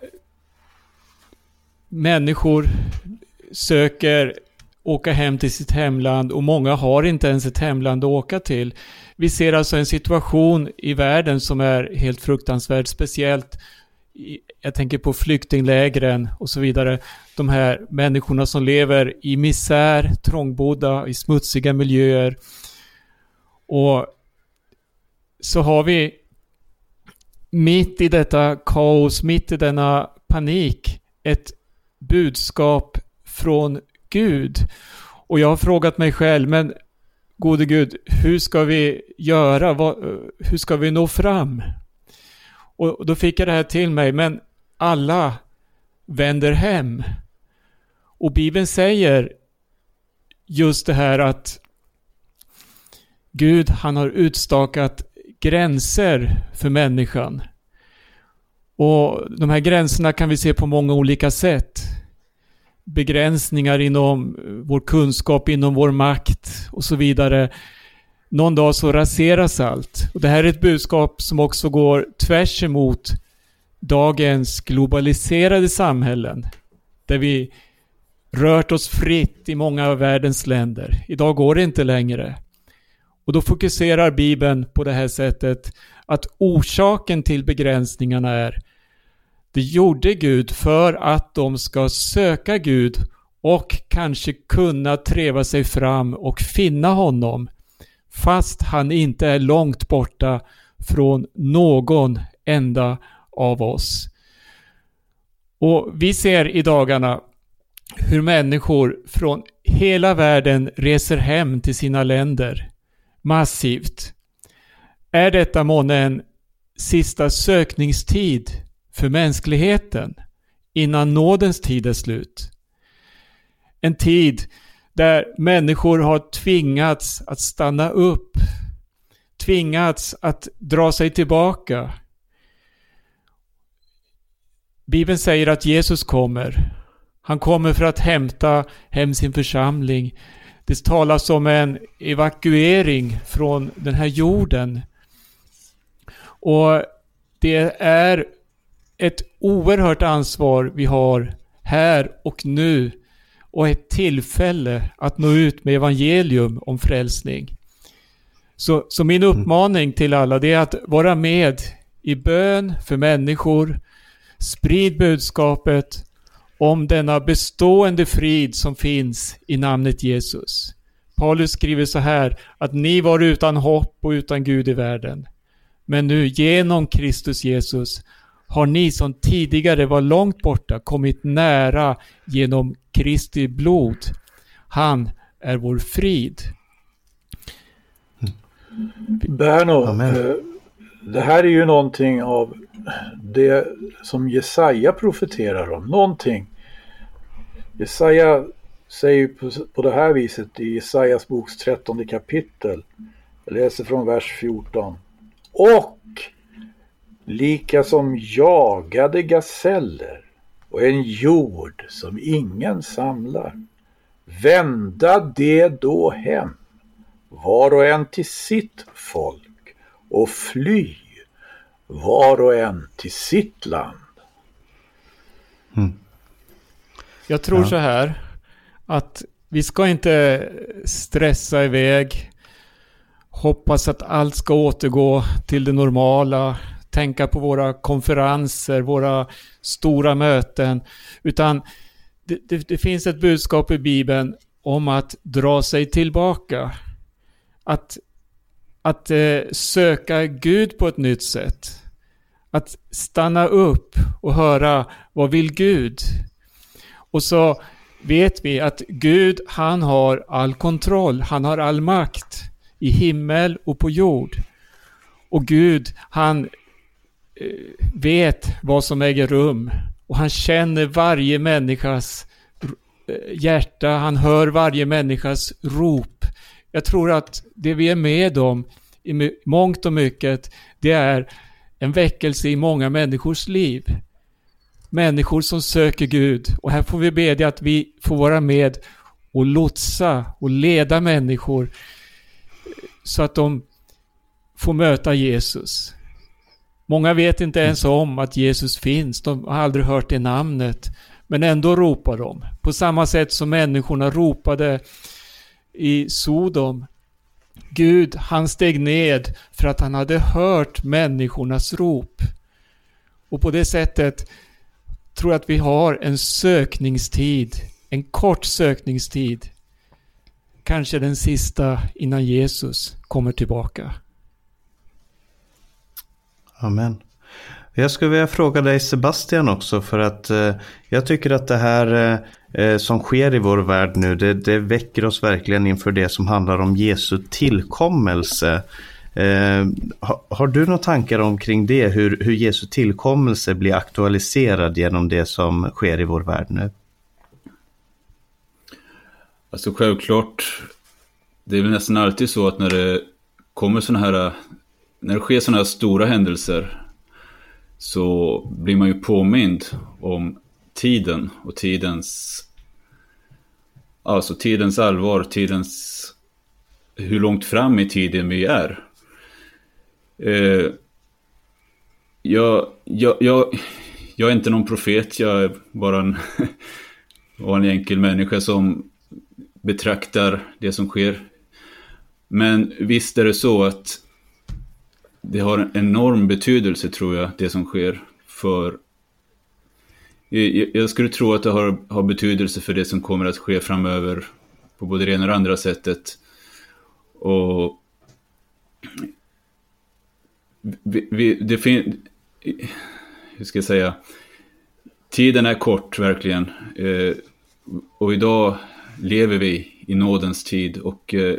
människor söker åka hem till sitt hemland och många har inte ens ett hemland att åka till. Vi ser alltså en situation i världen som är helt fruktansvärd, speciellt jag tänker på flyktinglägren och så vidare. De här människorna som lever i misär, trångbodda, i smutsiga miljöer. Och så har vi mitt i detta kaos, mitt i denna panik, ett budskap från Gud. Och jag har frågat mig själv, men gode Gud, hur ska vi göra? Eh, hur ska vi nå fram? Och då fick jag det här till mig, men alla vänder hem. Och Bibeln säger just det här att Gud, han har utstakat gränser för människan. Och de här gränserna kan vi se på många olika sätt begränsningar inom eh, vår kunskap, inom vår makt och så vidare. Någon dag så raseras allt. Och det här är ett budskap som också går tvärs emot dagens globaliserade samhällen. Där vi rört oss fritt i många av världens länder. Idag går det inte längre. Och då fokuserar Bibeln på det här sättet att orsaken till begränsningarna är det gjorde Gud för att de ska söka Gud och kanske kunna treva sig fram och finna honom fast han inte är långt borta från någon enda av oss. Och vi ser i dagarna hur människor från hela världen reser hem till sina länder massivt. Är detta månne en sista sökningstid för mänskligheten innan nådens tid är slut? en tid där människor har tvingats att stanna upp, tvingats att dra sig tillbaka. Bibeln säger att Jesus kommer. Han kommer för att hämta hem sin församling. Det talas om en evakuering från den här jorden. Och det är ett oerhört ansvar vi har här och nu och ett tillfälle att nå ut med evangelium om frälsning. Så, så min mm. uppmaning till alla det är att vara med i bön för människor, sprid budskapet om denna bestående frid som finns i namnet Jesus. Paulus skriver så här att ni var utan hopp och utan Gud i världen. Men nu genom Kristus Jesus har ni som tidigare var långt borta kommit nära genom Kristi blod. Han är vår frid. Berno, eh, det här är ju någonting av det som Jesaja profeterar om. Någonting. Jesaja säger på det här viset i Jesajas boks trettonde kapitel. Jag läser från vers 14. Och lika som jagade gaseller och en jord som ingen samlar. Vända det då hem, var och en till sitt folk och fly, var och en till sitt land. Mm. Jag tror ja. så här att vi ska inte stressa iväg, hoppas att allt ska återgå till det normala, tänka på våra konferenser, våra stora möten, utan det, det, det, finns ett budskap i Bibeln om att dra sig tillbaka. Att, att eh, söka Gud på ett nytt sätt. Att stanna upp och höra vad vill Gud? Och så vet vi att Gud, han har all kontroll, han har all makt i himmel och på jord. Och Gud, han vet vad som äger rum och han känner varje människas eh, hjärta, han hör varje människas rop. Jag tror att det vi är med om i mångt och mycket, det är en väckelse i många människors liv. Människor som söker Gud. Och här får vi bedja att vi får vara med och lotsa och leda människor eh, så att de får möta Jesus. Många vet inte ens om att Jesus finns, de har aldrig hört det namnet. Men ändå ropar de. På samma sätt som människorna ropade i Sodom. Gud, han steg ned för att han hade hört människornas rop. Och på det sättet tror jag att vi har en sökningstid, en kort sökningstid. Kanske den sista innan Jesus kommer tillbaka. Amen. Jag skulle vilja fråga dig Sebastian också för att eh, jag tycker att det här eh, eh, som sker i vår värld nu det, det, väcker oss verkligen inför det som handlar om Jesu tillkommelse. Eh, har, har, du några tankar omkring det? Hur, hur Jesu tillkommelse blir aktualiserad genom det som sker i vår värld nu? Alltså självklart, det är väl nästan alltid så att när det kommer sådana här när det sker sådana här stora händelser så blir man ju påmind om tiden och tidens alltså tidens allvar, tidens hur långt fram i tiden vi är. Eh, jag, jag, jag, jag är inte någon profet, jag är bara en vanlig enkel människa som betraktar det som sker. Men visst är det så att det har en enorm betydelse tror jag, det som sker för... Jag, skulle tro att det har, har betydelse för det som kommer att ske framöver på både det ena och det andra sättet. Och... Vi, vi, det finns... Hur ska jag säga? Tiden är kort verkligen. Eh, och idag lever vi i nådens tid och eh,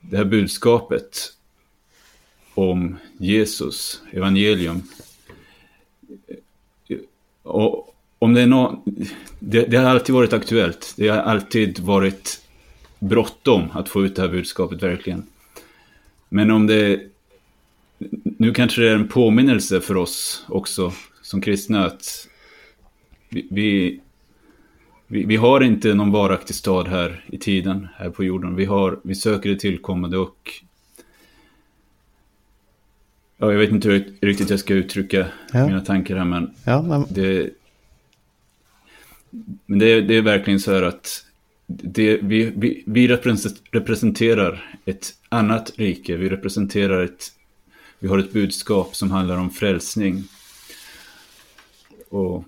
det här budskapet om Jesus, evangelium. Och om det är någon, det, det har alltid varit aktuellt. Det har alltid varit bråttom att få ut det här budskapet verkligen. Men om det... Nu kanske det är en påminnelse för oss också som kristna att vi, vi, vi, har inte någon varaktig stad här i tiden, här på jorden. Vi, har, vi söker det tillkommande och Ja, jag vet inte hur riktigt jag ska uttrycka ja. mina tankar här, men, ja, men... det, men det, det, är verkligen så här att det, vi, vi, vi representerar ett annat rike. Vi representerar ett... Vi har ett budskap som handlar om frälsning. Och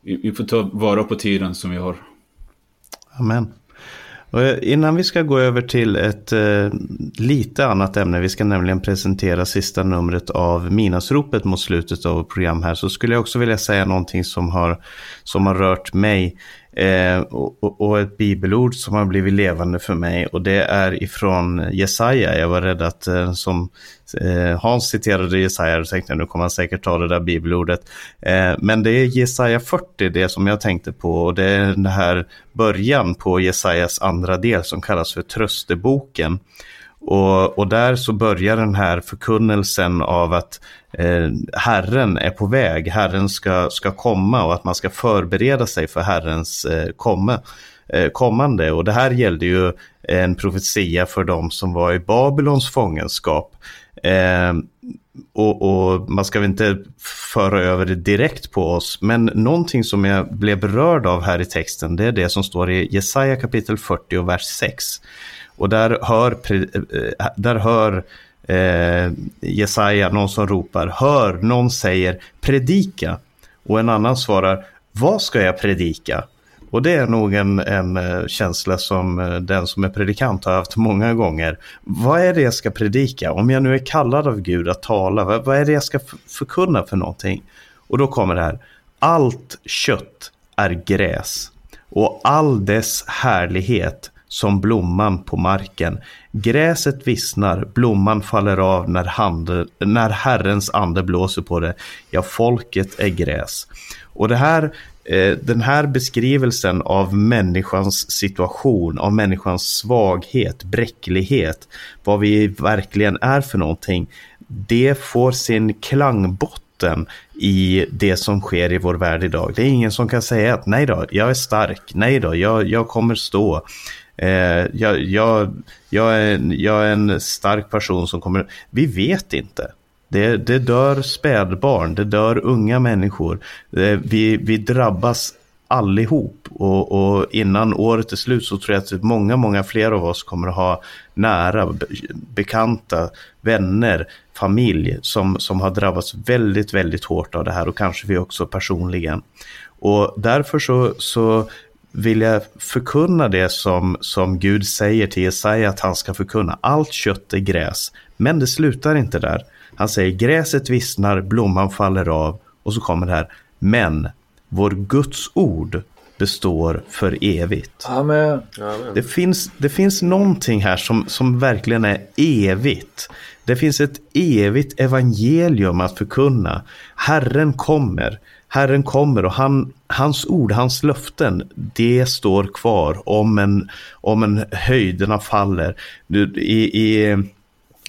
vi, vi får ta vara på tiden som vi har. Amen. Och eh, innan vi ska gå över till ett eh, lite annat ämne, vi ska nämligen presentera sista numret av Minasropet mot slutet av program här, så skulle jag också vilja säga någonting som har, som har rört mig. Eh, och, och, ett bibelord som har blivit levande för mig och det är ifrån Jesaja. Jag var rädd att eh, som eh, Hans citerade Jesaja, då tänkte jag nu kommer han säkert ta det där bibelordet. Eh, men det är Jesaja 40 det som jag tänkte på och det är den här början på Jesajas andra del som kallas för trösteboken. Och, och där så börjar den här förkunnelsen av att eh, Herren är på väg, Herren ska, ska komma och att man ska förbereda sig för Herrens eh, komma, eh, kommande. Och det här gällde ju en profetia för de som var i Babylons fångenskap. Eh, och, och, man ska väl inte föra över det direkt på oss, men någonting som jag blev berörd av här i texten, det är det som står i Jesaja kapitel 40 och vers 6. Och där hör, eh, där hör eh, Jesaja någon som ropar, hör, någon säger predika. Och en annan svarar, vad ska jag predika? Och det är nog en, en eh, känsla som eh, den som är predikant har haft många gånger. Vad är det jag ska predika? Om jag nu är kallad av Gud att tala, vad, vad är det jag ska förkunna för någonting? Och då kommer det här, allt kött är gräs och all dess härlighet som blomman på marken. Gräset vissnar, blomman faller av när, hande, när Herrens ande blåser på det. Ja, folket är gräs. Och det här, eh, den här beskrivelsen av människans situation, av människans svaghet, bräcklighet, vad vi verkligen är för någonting, det får sin klangbotten i det som sker i vår värld idag. Det är ingen som kan säga att nej då, jag är stark, nej då, jag, jag kommer stå. Eh, jag, jag, jag, är, jag är en stark person som kommer... Vi vet inte. Det, det dör spädbarn, det dör unga människor. Det, vi, vi drabbas allihop och, och innan året är slut så tror jag att många, många fler av oss kommer att ha nära, bekanta, vänner, familj som, som har drabbats väldigt, väldigt hårt av det här och kanske vi också personligen. Och därför så, så vill jag förkunna det som, som Gud säger till Jesaja att han ska förkunna. Allt kött är gräs. Men det slutar inte där. Han säger gräset vissnar, blomman faller av och så kommer det här. Men vår Guds ord består för evigt. Amen. Det, finns, det finns någonting här som, som verkligen är evigt. Det finns ett evigt evangelium att förkunna. Herren kommer. Herren kommer och han, hans ord, hans löften, det står kvar om en, om en höjderna faller. I, i,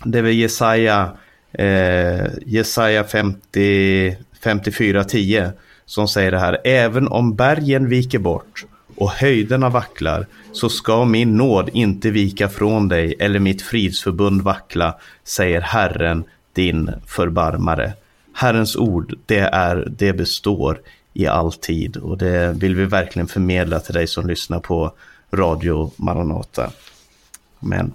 det är väl Jesaja, eh, Jesaja 50, 54.10 som säger det här. Även om bergen viker bort och höjderna vacklar så ska min nåd inte vika från dig eller mitt fridsförbund vackla, säger Herren, din förbarmare. Herrens ord, det, är, det består i all tid och det vill vi verkligen förmedla till dig som lyssnar på Radio Maranata. Amen.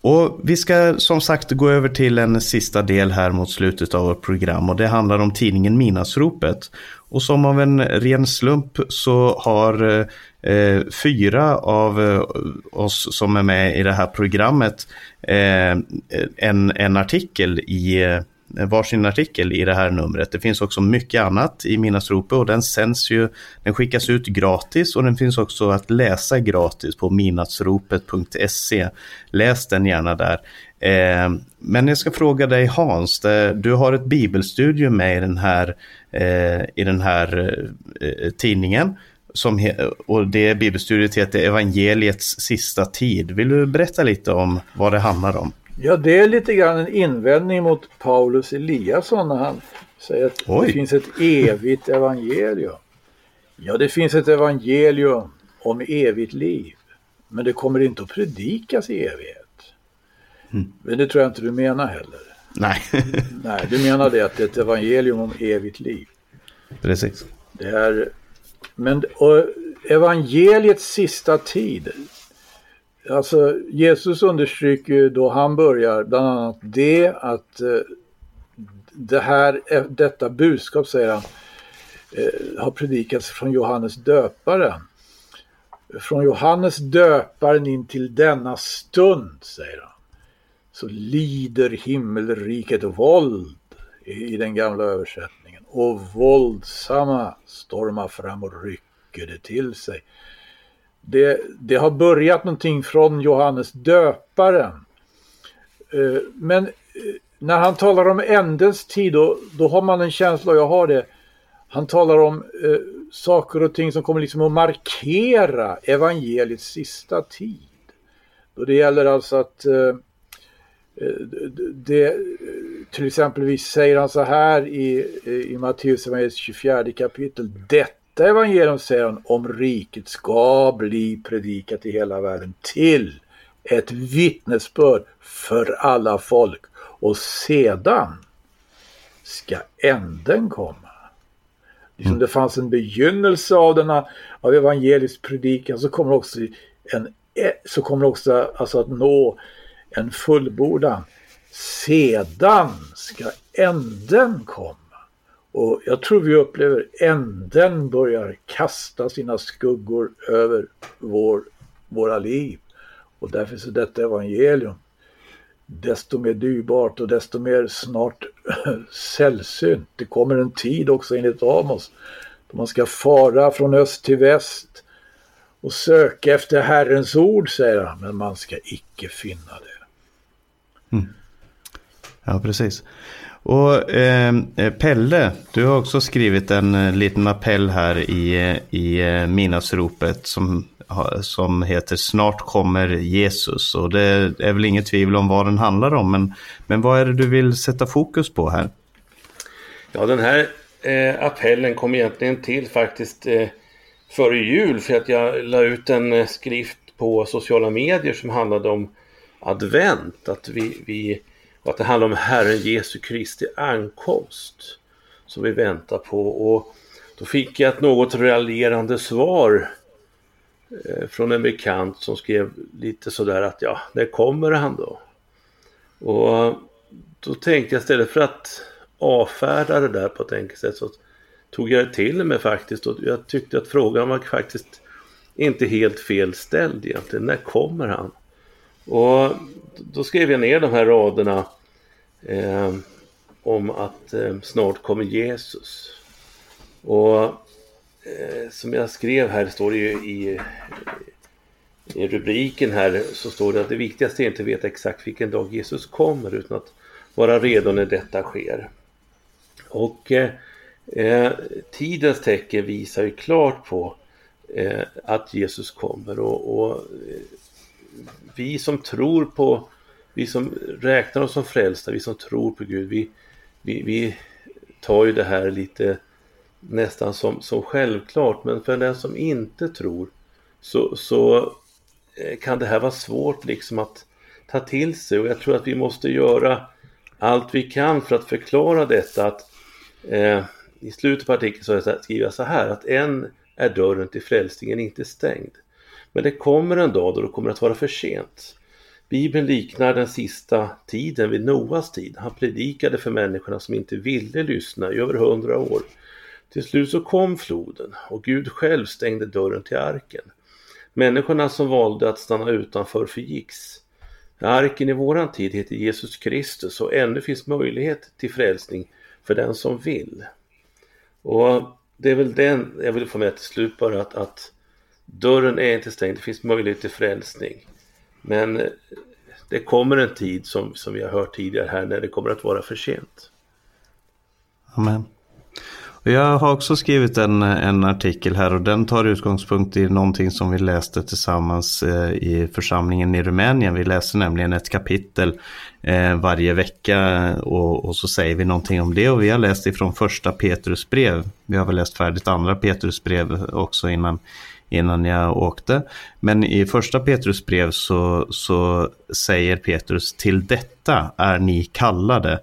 Och vi ska som sagt gå över till en sista del här mot slutet av vårt program och det handlar om tidningen Minasropet. Och som av en ren slump så har eh, fyra av eh, oss som är med i det här programmet eh, en, en artikel i eh, Eh, varsin artikel i det här numret. Det finns också mycket annat i Minasropet och den sänds ju, den skickas ut gratis och den finns också att läsa gratis på minasropet.se. Läs den gärna där. Eh, men jag ska fråga dig Hans, du har ett bibelstudium med i den här, eh, i den här tidningen. Som, och det bibelstudiet heter Evangeliets sista tid. Vill du berätta lite om vad det handlar om? Ja, det är lite grann en invändning mot Paulus Eliasson när han säger att Oj. det finns ett evigt evangelium. Ja, det finns ett evangelium om evigt liv. Men det kommer inte att predikas i evighet. Mm. Men det tror jag inte du menar heller. Nej. Nej, du menar det att det är ett evangelium om evigt liv. Precis. Det är, men evangeliets sista tid. Alltså Jesus understryker då han börjar bland annat det att eh, det här, eh, detta budskap säger han eh, har predikats från Johannes döparen. Från Johannes döparen in till denna stund, säger han så lider himmelriket våld i den gamla översättningen. Och våldsamma stormar fram och rycker det till sig. Det, det har börjat någonting från Johannes döparen. Eh, men eh, när han talar om ändens tid då, då har man en känsla, och jag har det, han talar om eh, saker och ting som kommer liksom att markera evangeliets sista tid. Då det gäller alltså att eh, eh det, till exempelvis säger han så här i, i Matteus 24 kapitel. Detta evangelium säger han om riket ska bli predikat i hela världen till ett vittnesbörd för alla folk och sedan ska änden komma. Liksom det fanns en begynnelse av denna av evangelisk predikan så kommer också en så kommer också alltså att nå en fullbordan. Sedan ska änden komma. Och jag tror vi upplever änden börjar kasta sina skuggor över vår, våra liv. Och därför är detta evangelium desto mer dyrbart och desto mer snart sällsynt. Det kommer en tid också enligt Amos då man ska fara från öst till väst och söka efter Herrens ord, säger han, men man ska icke finna det. Mm. Ja, precis. Och ehm, eh, Pelle, du har också skrivit en eh, liten appell här i, eh, i eh, Midnattsropet som, som heter Snart kommer Jesus. Och det är väl inget tvivel om vad den handlar om, men, men vad är det du vill sätta fokus på här? Ja, den här eh, appellen kom egentligen till faktiskt eh, före jul för att jag la ut en eh, skrift på sociala medier som handlade om advent, att, vi, vi, att det handlar om Herren Jesu Kristi ankomst som vi väntar på. Och då fick jag ett något raljerande svar eh, från en bekant som skrev lite sådär att ja, när kommer han då? Och då tänkte jag istället för att avfärda det där på ett enkelt sätt så tog jag det till mig faktiskt och jag tyckte att frågan var faktiskt inte helt fel ställd egentligen. När kommer han? Och då skrev jag ner de här raderna eh, om att eh, snart kommer Jesus. Och eh, som jag skrev här står det ju i, i rubriken här så står det att det viktigaste är inte att veta exakt vilken dag Jesus kommer utan att vara redo när detta sker. Och eh, eh tidens tecken visar ju klart på eh, att Jesus kommer och, och vi som tror på, vi som räknar oss som frälsta, vi som tror på Gud, vi, vi, vi tar ju det här lite nästan som, som självklart. Men för den som inte tror så, så eh, kan det här vara svårt liksom att ta till sig och jag tror att vi måste göra allt vi kan för att förklara detta. Att, eh, I slutet på artikeln så skriver jag så här att än är dörren till frälsningen inte stängd. Men det kommer en dag då det kommer att vara för sent. Bibeln liknar den sista tiden vid Noas tid. Han predikade för människorna som inte ville lyssna i över hundra år. Till slut så kom floden och Gud själv stängde dörren till arken. Människorna som valde att stanna utanför förgicks. Arken i våran tid heter Jesus Kristus och ännu finns möjlighet till frälsning för den som vill. Och det är väl den jag vill få med till slut bara att, att dörren är inte stängd, det finns möjlighet till frälsning. Men eh, det kommer en tid som, som vi har hört tidigare här när det kommer att vara för sent. Amen. Jag har också skrivit en, en artikel här och den tar utgångspunkt i någonting som vi läste tillsammans eh, i församlingen i Rumänien. Vi läser nämligen ett kapitel eh, varje vecka och, och, så säger vi någonting om det och vi har läst ifrån första Petrus brev. Vi har väl läst färdigt andra Petrus brev också innan, innan jag åkte. Men i första Petrus brev så, så säger Petrus till detta är ni kallade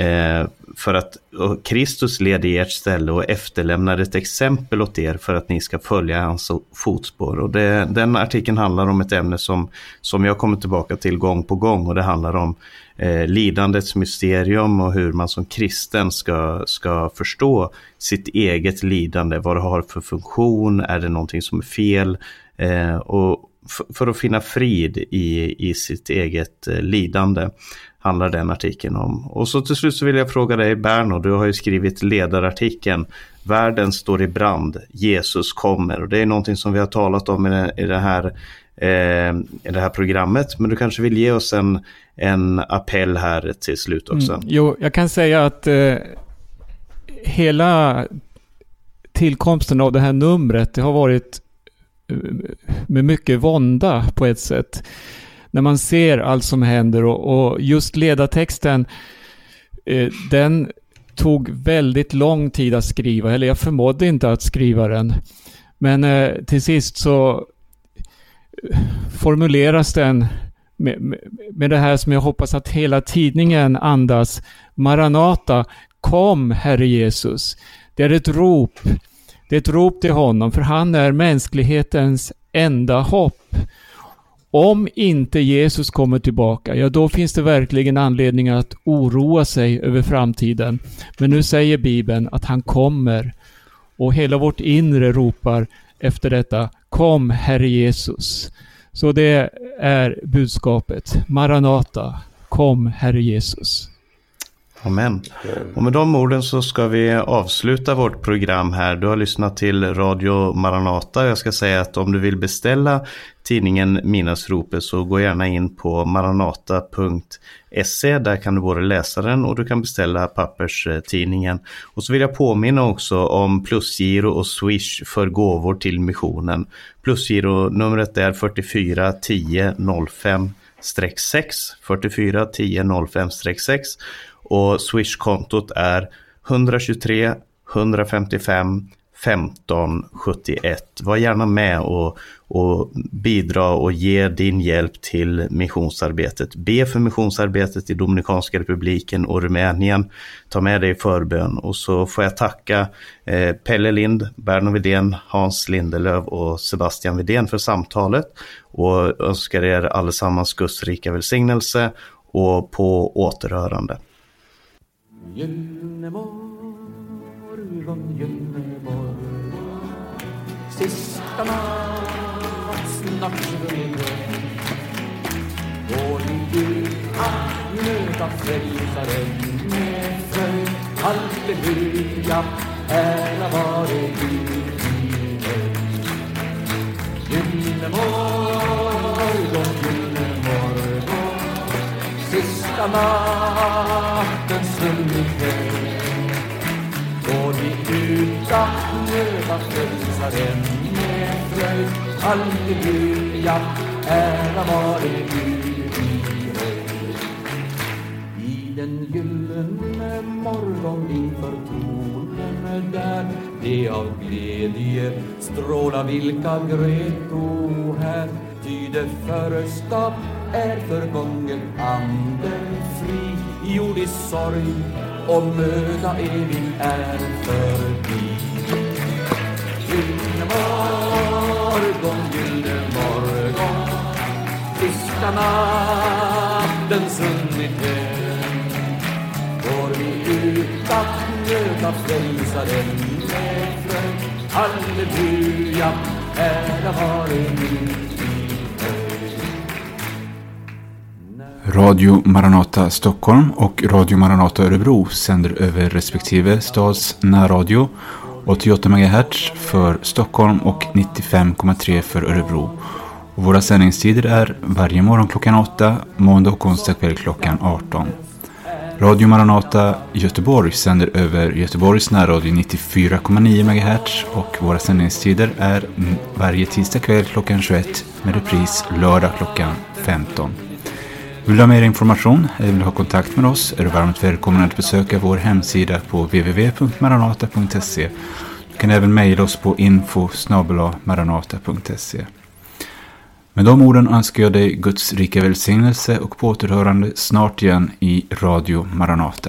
Eh, för att Kristus led i ert ställe och efterlämnar ett exempel åt er för att ni ska följa hans fotspår. Och det, den artikeln handlar om ett ämne som, som jag kommer tillbaka till gång på gång och det handlar om eh, lidandets mysterium och hur man som kristen ska, ska förstå sitt eget lidande, vad det har för funktion, är det någonting som är fel? Eh, och för att finna frid i, i sitt eget eh, lidande handlar den artikeln om. Och så till slut så vill jag fråga dig Berno, du har ju skrivit ledarartikeln Världen står i brand, Jesus kommer. Och det är någonting som vi har talat om i det, i det här, eh, i det här programmet. Men du kanske vill ge oss en, en appell här till slut också. Mm, jo, jag kan säga att eh, hela tillkomsten av det här numret, det har varit eh, med mycket vånda på ett sätt när man ser allt som händer och, och just ledartexten, eh, den tog väldigt lång tid att skriva, eller jag förmådde inte att skriva den. Men eh, till sist så eh, formuleras den med, med, med det här som jag hoppas att hela tidningen andas. Maranata, kom Herre Jesus. Det är ett rop. Det är ett rop till honom, för han är mänsklighetens enda hopp. Om inte Jesus kommer tillbaka, ja då finns det verkligen anledning att oroa sig över framtiden. Men nu säger Bibeln att han kommer och hela vårt inre ropar efter detta. Kom Herre Jesus. Så det är budskapet. Maranata. Kom Herre Jesus. Amen. Och med de orden så ska vi avsluta vårt program här. Du har lyssnat till Radio Maranata. Jag ska säga att om du vill beställa tidningen Minasropet så gå gärna in på maranata.se. Där kan du både läsa den och du kan beställa papperstidningen. Och så vill jag påminna också om plusgiro och swish för gåvor till missionen. Plusgiro-numret är 44 10 05 6 44 10 05 6 och Swish-kontot är 123 155 15 71. Var gärna med och, och bidra och ge din hjälp till missionsarbetet. Be för missionsarbetet i Dominikanska republiken och Rumänien. Ta med dig förbön och så får jag tacka eh, Pelle Lind, Berno Vidén, Hans Lindelöv och Sebastian Vidén för samtalet och önskar er allesammans Guds rika välsignelse och på återhörande. Gyllene morgon, gyllene morgon Sista nattsnacken Går vi ut att möta frälsaren? Med fröjd Halleluja, ära vare Gud i höjd Gyllene morgon, Sista natten frälsaren med fröjd Halleluja, ära vare Gud i höjd I den gyllene morgon inför tronen där. Det av glädje stråla vilka greto här. Ty det första är förgången anden fri. Jordisk sorg och möda evig är förbi. Morgon, gyllene morgon, sista nattens sunnighet går vi ut att möta frälsaren med fröjd. Halleluja, ära vare Gud Radio Maranata Stockholm och Radio Maranata Örebro sänder över respektive stads närradio. 88 MHz för Stockholm och 95,3 för Örebro. Och våra sändningstider är varje morgon klockan 8, måndag och onsdag kväll klockan 18. Radio Maranata Göteborg sänder över Göteborgs närradio 94,9 MHz och våra sändningstider är varje tisdag kväll klockan 21 med repris lördag klockan 15. Vill du ha mer information eller vill ha kontakt med oss är du varmt välkommen att besöka vår hemsida på www.maranata.se. Du kan även mejla oss på info maranata.se. Med de orden önskar jag dig Guds rika välsignelse och på återhörande snart igen i Radio Maranata.